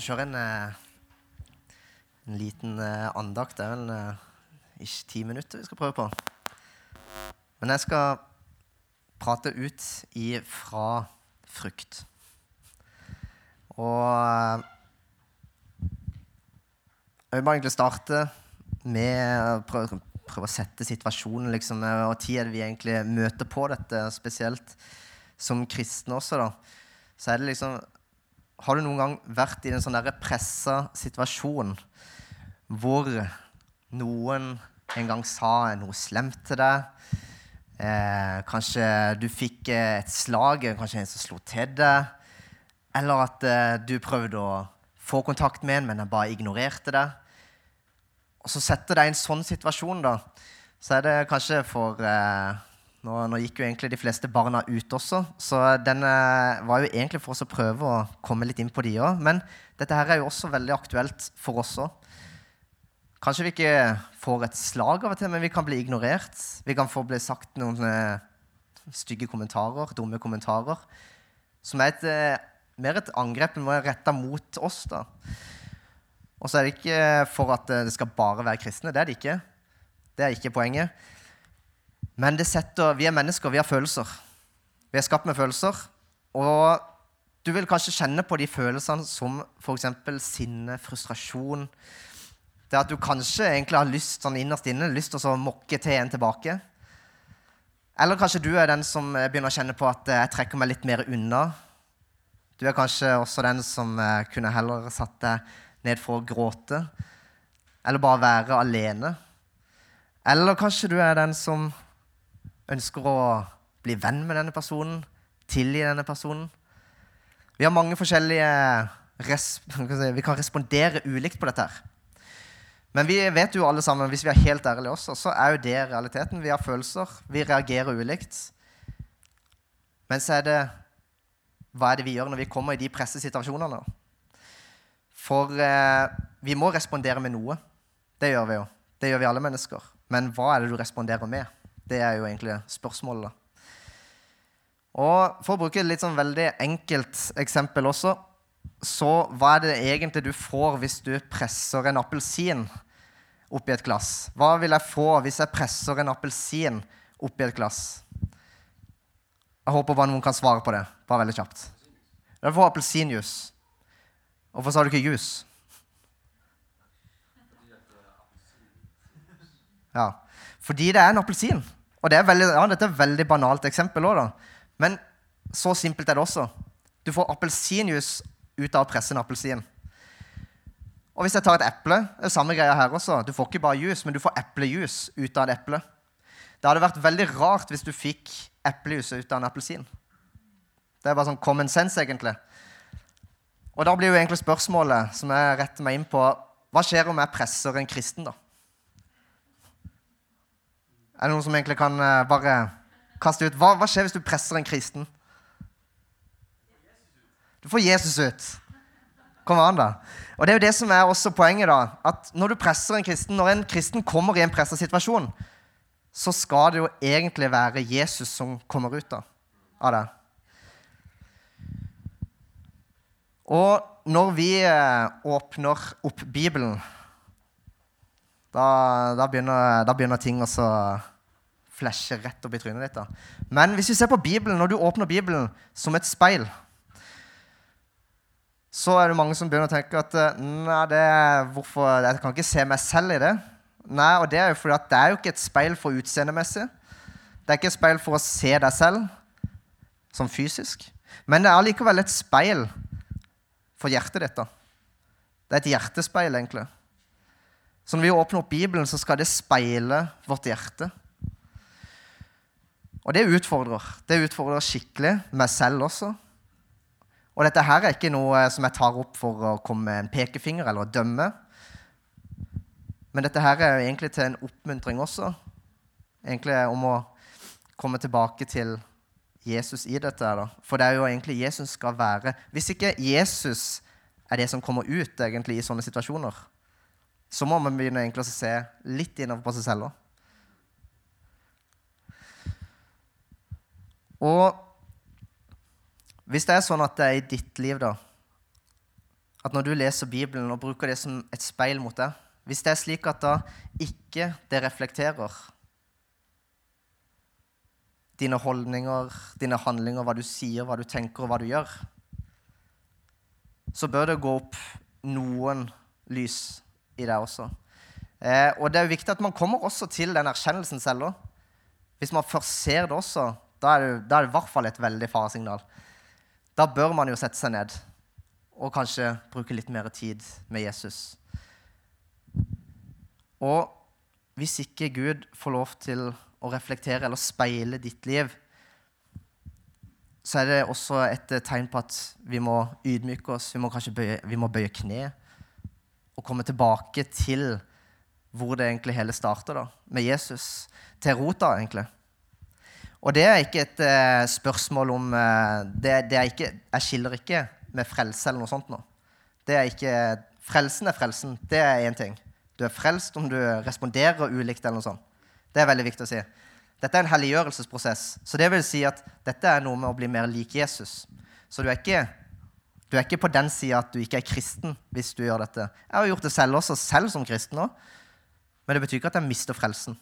Og kjøre en, eh, en liten eh, andakt. Det er vel eh, ikke ti minutter vi skal prøve på. Men jeg skal prate ut ifra frukt. Og jeg vil bare egentlig starte med å prøve, prøve å sette situasjonen. Liksom, og tid er vi egentlig møter på dette, spesielt som kristne også. da. Så er det liksom Har du noen gang vært i en sånn pressa situasjon hvor noen en gang sa noe slemt til deg? Eh, kanskje du fikk eh, et slag, kanskje en som slo til deg? Eller at eh, du prøvde å få kontakt med en, men den bare ignorerte deg? Og så setter deg i en sånn situasjon, da, så er det kanskje for eh, nå, nå, gikk jo egentlig de fleste barna ut også, så den var jo egentlig for oss å prøve å komme litt inn på de òg. Men dette her er jo også veldig aktuelt for oss òg. Kanskje vi ikke får et slag av og til, men vi kan bli ignorert. Vi kan få bli sagt noen eh, stygge kommentarer, dumme kommentarer, som er et, eh, mer et angrep enn er retta mot oss. da. Og så er det ikke for at det skal bare være kristne. Det er det ikke. Det er ikke poenget. Men setter, vi er mennesker, vi har følelser. Vi er skapt med følelser. Og du vil kanskje kjenne på de følelsene som f.eks. sinne, frustrasjon. Det at du kanskje egentlig har lyst sånn innerst inne, lyst til å mokke til en tilbake. Eller kanskje du er den som begynner å kjenne på at jeg trekker meg litt mer unna. Du er kanskje også den som eh, kunne heller satt deg ned for å gråte. Eller bare være alene. Eller kanskje du er den som ønsker å bli venn med denne personen, tilgi denne personen. Vi har mange forskjellige Vi kan respondere ulikt på dette. her. Men vi vet jo alle sammen, hvis vi er helt ærlige også, så er jo det realiteten. Vi har følelser. Vi reagerer ulikt. Men så er det Hva er det vi gjør når vi kommer i de pressesituasjonene? For eh, vi må respondere med noe. Det gjør vi jo. Det gjør vi alle mennesker. Men hva er det du responderer med? Det er jo egentlig spørsmålet. Og For å bruke et litt sånn veldig enkelt eksempel også, så hva er det egentlig du får hvis du presser en appelsin oppi et glass? Hva vil jeg få hvis jeg presser en appelsin oppi et glass? Jeg håper bare noen kan svare på det. Bare veldig kjapt. Du får appelsinjuice. Hvorfor sa du ikke juice? Ja, Fordi det er en appelsin. Og det er veldig, ja, Dette er et veldig banalt eksempel òg, men så simpelt er det også. Du får appelsinjuice ut av å presse en appelsin. Og hvis jeg tar et eple, det er samme greia her også. Du får ikke bare juice, men du får eplejus ut av et eple. Det hadde vært veldig rart hvis du fikk eplejus ut av en appelsin. Det er bare sånn common sense, egentlig. Og da blir jo egentlig spørsmålet som jeg retter meg inn på, hva skjer om jeg presser en kristen, da? Er det noen som egentlig kan uh, bare kaste ut hva, hva, skjer hvis du presser en kristen? Du får Jesus ut. Kom an, da. Og Det er jo det som er også poenget. da, at Når du presser en kristen, når en kristen kommer i en pressa situasjon, så skal det jo egentlig være Jesus som kommer ut da, av det. Og når vi eh, åpner opp Bibelen, da, da, begynner, da begynner, ting å flashe rett opp i trynet ditt. da. Men hvis vi ser på Bibelen, når du åpner Bibelen som et speil, så er det mange som begynner å tenke at eh, nei, det hvorfor, jeg kan ikke se meg selv i det. Nei, og Det er jo fordi at det er jo ikke et speil for utseendemessig. Det er ikke et speil for å se deg selv som fysisk. Men det er likevel et speil for hjertet ditt. da. Det er et hjertespeil, egentlig. Så når vi åpner opp Bibelen, så skal det speile vårt hjerte. Og det utfordrer. Det utfordrer skikkelig meg selv også. Og dette her er ikke noe som jeg tar opp for å komme med en pekefinger eller å dømme. Men dette her er jo egentlig til en oppmuntring også. Egentlig om å komme tilbake til Jesus i dette. Da. For det er jo egentlig Jesus skal være Hvis ikke Jesus er det som kommer ut egentlig i sånne situasjoner, så må man begynne egentlig å se litt innover på seg selv òg. Og hvis det er sånn at det er i ditt liv, da, at når du leser Bibelen og bruker det som et speil mot deg Hvis det er slik at da ikke det reflekterer dine holdninger, dine handlinger, hva du sier, hva du tenker, og hva du gjør, så bør det gå opp noen lys i det også. Eh, og det er jo viktig at man kommer også til den erkjennelsen selv òg. Hvis man først ser det også, da er det, da er det i hvert fall et veldig faresignal. Da bør man jo sette seg ned og kanskje bruke litt mer tid med Jesus. Og hvis ikke Gud får lov til å reflektere eller speile ditt liv, så er det også et tegn på at vi må ydmyke oss. Vi må kanskje bøye, vi må bøye kne og komme tilbake til hvor det egentlig hele starter, da, med Jesus. Til rota, egentlig. Og det er ikke et uh, spørsmål om uh, det, det, er ikke, Jeg skiller ikke med frelse eller noe sånt nå. Det er ikke, Frelsen er frelsen. Det er én ting. Du er frelst om du responderer ulikt eller noe sånt. Det er veldig viktig å si. Dette er en helliggjørelsesprosess. Så det vil si at dette er noe med å bli mer lik Jesus. Så du er ikke, du er ikke på den sida at du ikke er kristen hvis du gjør dette. Jeg har gjort det selv også, selv som kristen òg. Men det betyr ikke at jeg mister frelsen.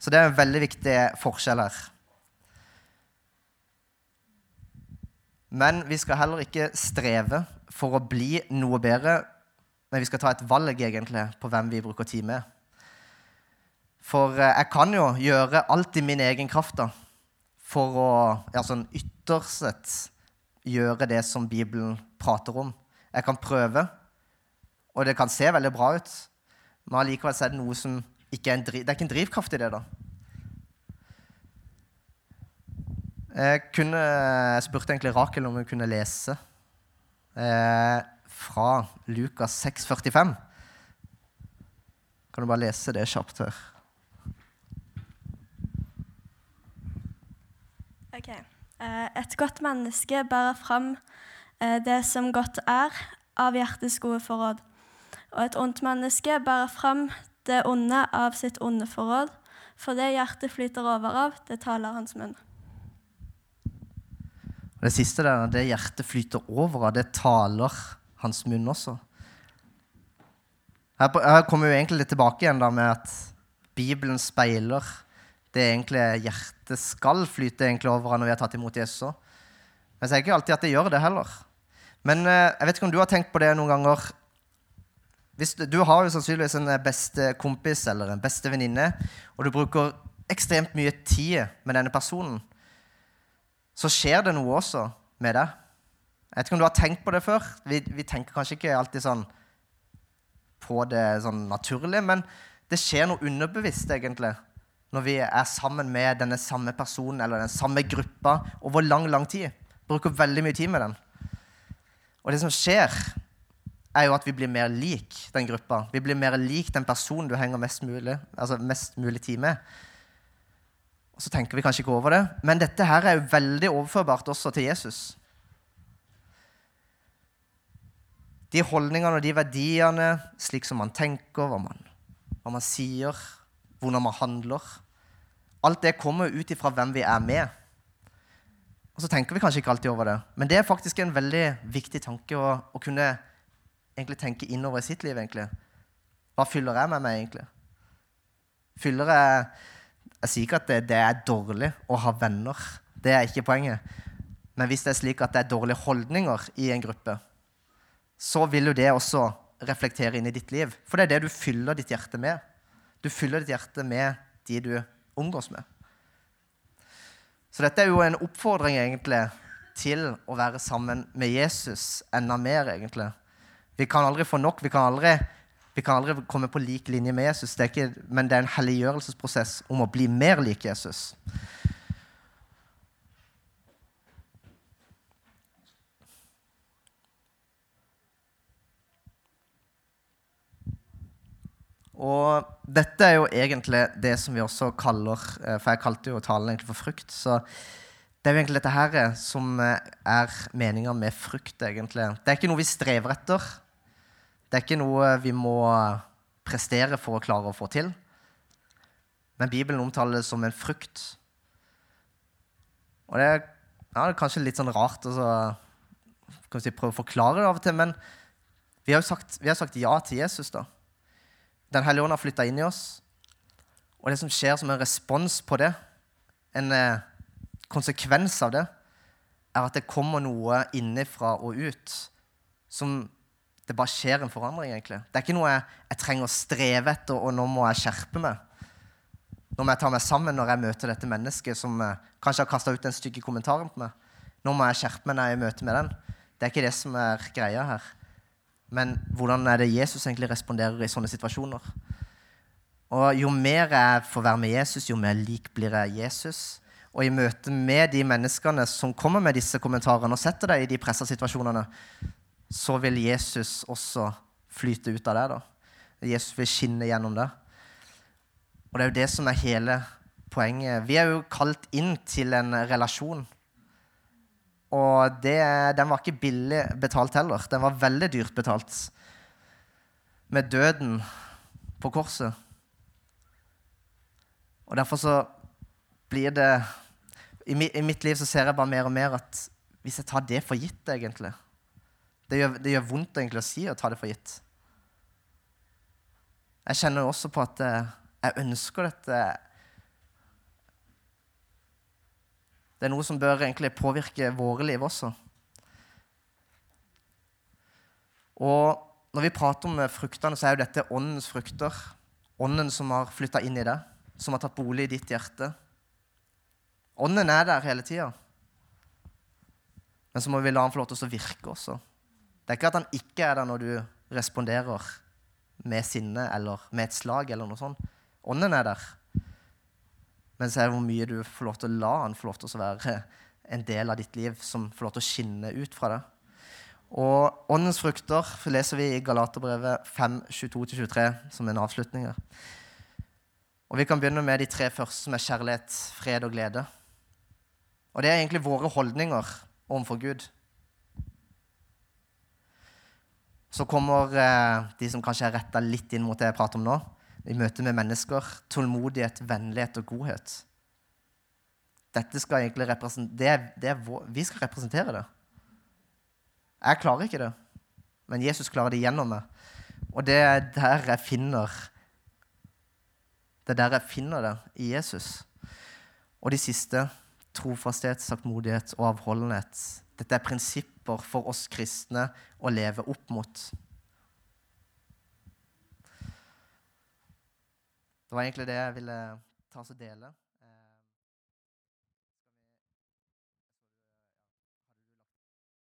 Så det er en veldig viktig forskjell her. Men vi skal heller ikke streve for å bli noe bedre, men vi skal ta et valg egentlig på hvem vi bruker tid med. For eh, jeg kan jo gjøre alt i min egen kraft da, for å ja, sånn ytterst sett gjøre det som Bibelen prater om. Jeg kan prøve, og det kan se veldig bra ut, men allikevel er det noe som ikke er en, driv, det er ikke en drivkraft i det. da. Jeg kunne spurte egentlig Rakel om hun kunne lese eh, fra Lukas 6,45. Kan du bare lese det kjapt her? Ok. Eh, et godt menneske bærer fram eh, det som godt er, av hjertets gode forråd. Og et ondt menneske bærer fram det onde av sitt onde forråd. For det hjertet flyter over av, det taler hans munn. Det siste der, det hjertet flyter over av, det taler hans munn også. Her kommer vi egentlig litt tilbake igjen da med at Bibelen speiler det egentlig hjertet skal flyte egentlig over når vi har tatt imot Jesus òg. Men så er ikke alltid at det gjør det heller. Men eh, jeg vet ikke om du har tenkt på det noen ganger. Hvis du, du har jo sannsynligvis en beste kompis eller en beste venninne, og du bruker ekstremt mye tid med denne personen, så skjer det noe også med deg. Jeg vet ikke om du har tenkt på det før. Vi, vi tenker kanskje ikke alltid sånn på det sånn naturlig, men det skjer noe underbevisst, egentlig når vi er sammen med denne samme personen eller den samme gruppa over lang, lang tid. Bruker veldig mye tid med den. Og det som skjer, er jo at vi blir mer lik den gruppa. Vi blir mer lik den personen du henger mest mulig, altså mest mulig tid med. Og så tenker vi kanskje ikke over det, men dette her er jo veldig overførbart også til Jesus. De holdningene og de verdiene, slik som man tenker, hva man, hva man sier, hvordan man handler Alt det kommer ut ifra hvem vi er med. Og så tenker vi kanskje ikke alltid over det. Men det er faktisk en veldig viktig tanke å, å kunne egentlig tenke innover i sitt liv. egentlig. Hva fyller jeg med meg, egentlig? Fyller jeg Jeg sier ikke at det, det er dårlig å ha venner. Det er ikke poenget. Men hvis det er slik at det er dårlige holdninger i en gruppe, så vil jo det også reflektere inn i ditt liv. For det er det du fyller ditt hjerte med. Du fyller ditt hjerte med de du omgås med. Så dette er jo en oppfordring egentlig til å være sammen med Jesus enda mer. egentlig. Vi kan aldri få nok. Vi kan aldri, vi kan aldri komme på lik linje med Jesus, det ikke, men det er en helliggjørelsesprosess om å bli mer lik Jesus. Og dette er jo egentlig det som vi også kaller eh, For jeg kalte jo talen egentlig for frukt. Så det er jo egentlig dette her eh, som eh, er meninga med frukt, egentlig. Det er ikke noe vi strever etter. Det er ikke noe vi må prestere for å klare å få til. Men Bibelen omtaler det som en frukt. Og det er, ja, det er kanskje litt sånn rart å si, prøve å forklare det av og til, men Vi har jo sagt, vi har sagt ja til Jesus. da. Den hellige ånd har flytta inn i oss. Og det som skjer som en respons på det, en eh, konsekvens av det, er at det kommer noe innifra og ut som det bare skjer en forandring. egentlig. Det er ikke noe jeg, jeg trenger å streve etter, og nå må jeg skjerpe meg. Nå må jeg ta meg sammen når jeg møter dette mennesket som eh, kanskje har kasta ut den stygge kommentaren på meg. Nå må jeg skjerpe meg når jeg møter med den. Det er ikke det som er greia her. Men hvordan er det Jesus egentlig responderer i sånne situasjoner? Og Jo mer jeg får være med Jesus, jo mer lik blir jeg Jesus. Og i møte med de menneskene som kommer med disse kommentarene og setter deg i de pressa situasjonene, så vil Jesus også flyte ut av det. da. Jesus vil skinne gjennom det. Og det er jo det som er hele poenget. Vi er jo kalt inn til en relasjon. Og det, den var ikke billig betalt heller. Den var veldig dyrt betalt. Med døden på korset. Og derfor så blir det i, I mitt liv så ser jeg bare mer og mer at hvis jeg tar det for gitt, egentlig Det gjør, det gjør vondt egentlig å si å ta det for gitt. Jeg kjenner også på at eh, jeg ønsker dette Det er noe som bør egentlig påvirke våre liv også. Og når vi prater om fruktene, så er jo dette åndens frukter. Ånden som har flytta inn i det, som har tatt bolig i ditt hjerte. Ånden er der hele tida. Men så må vi la han få lov til å virke også. Det er ikke at han ikke er der når du responderer med sinne eller med et slag eller noe sånt. Ånden er der. Men så er det hvor mye du får lov til å la han få lov til å være en del av ditt liv som får lov til å skinne ut fra det. Og åndens frukter leser vi i Galaterbrevet 5, 22-23 som en avslutning. Og Vi kan begynne med de tre første, som er kjærlighet, fred og glede. Og det er egentlig våre holdninger overfor Gud. Så kommer eh, de som kanskje er retta litt inn mot det jeg prater om nå i møte med mennesker. Tålmodighet, vennlighet og godhet. Dette skal egentlig det, det vår, Vi skal representere det. Jeg klarer ikke det, men Jesus klarer det gjennom meg. Og det er der jeg finner Det er der jeg finner det i Jesus. Og de siste trofasthet, saktmodighet og avholdenhet. Dette er prinsipper for oss kristne å leve opp mot. Det var egentlig det jeg ville ta oss og dele.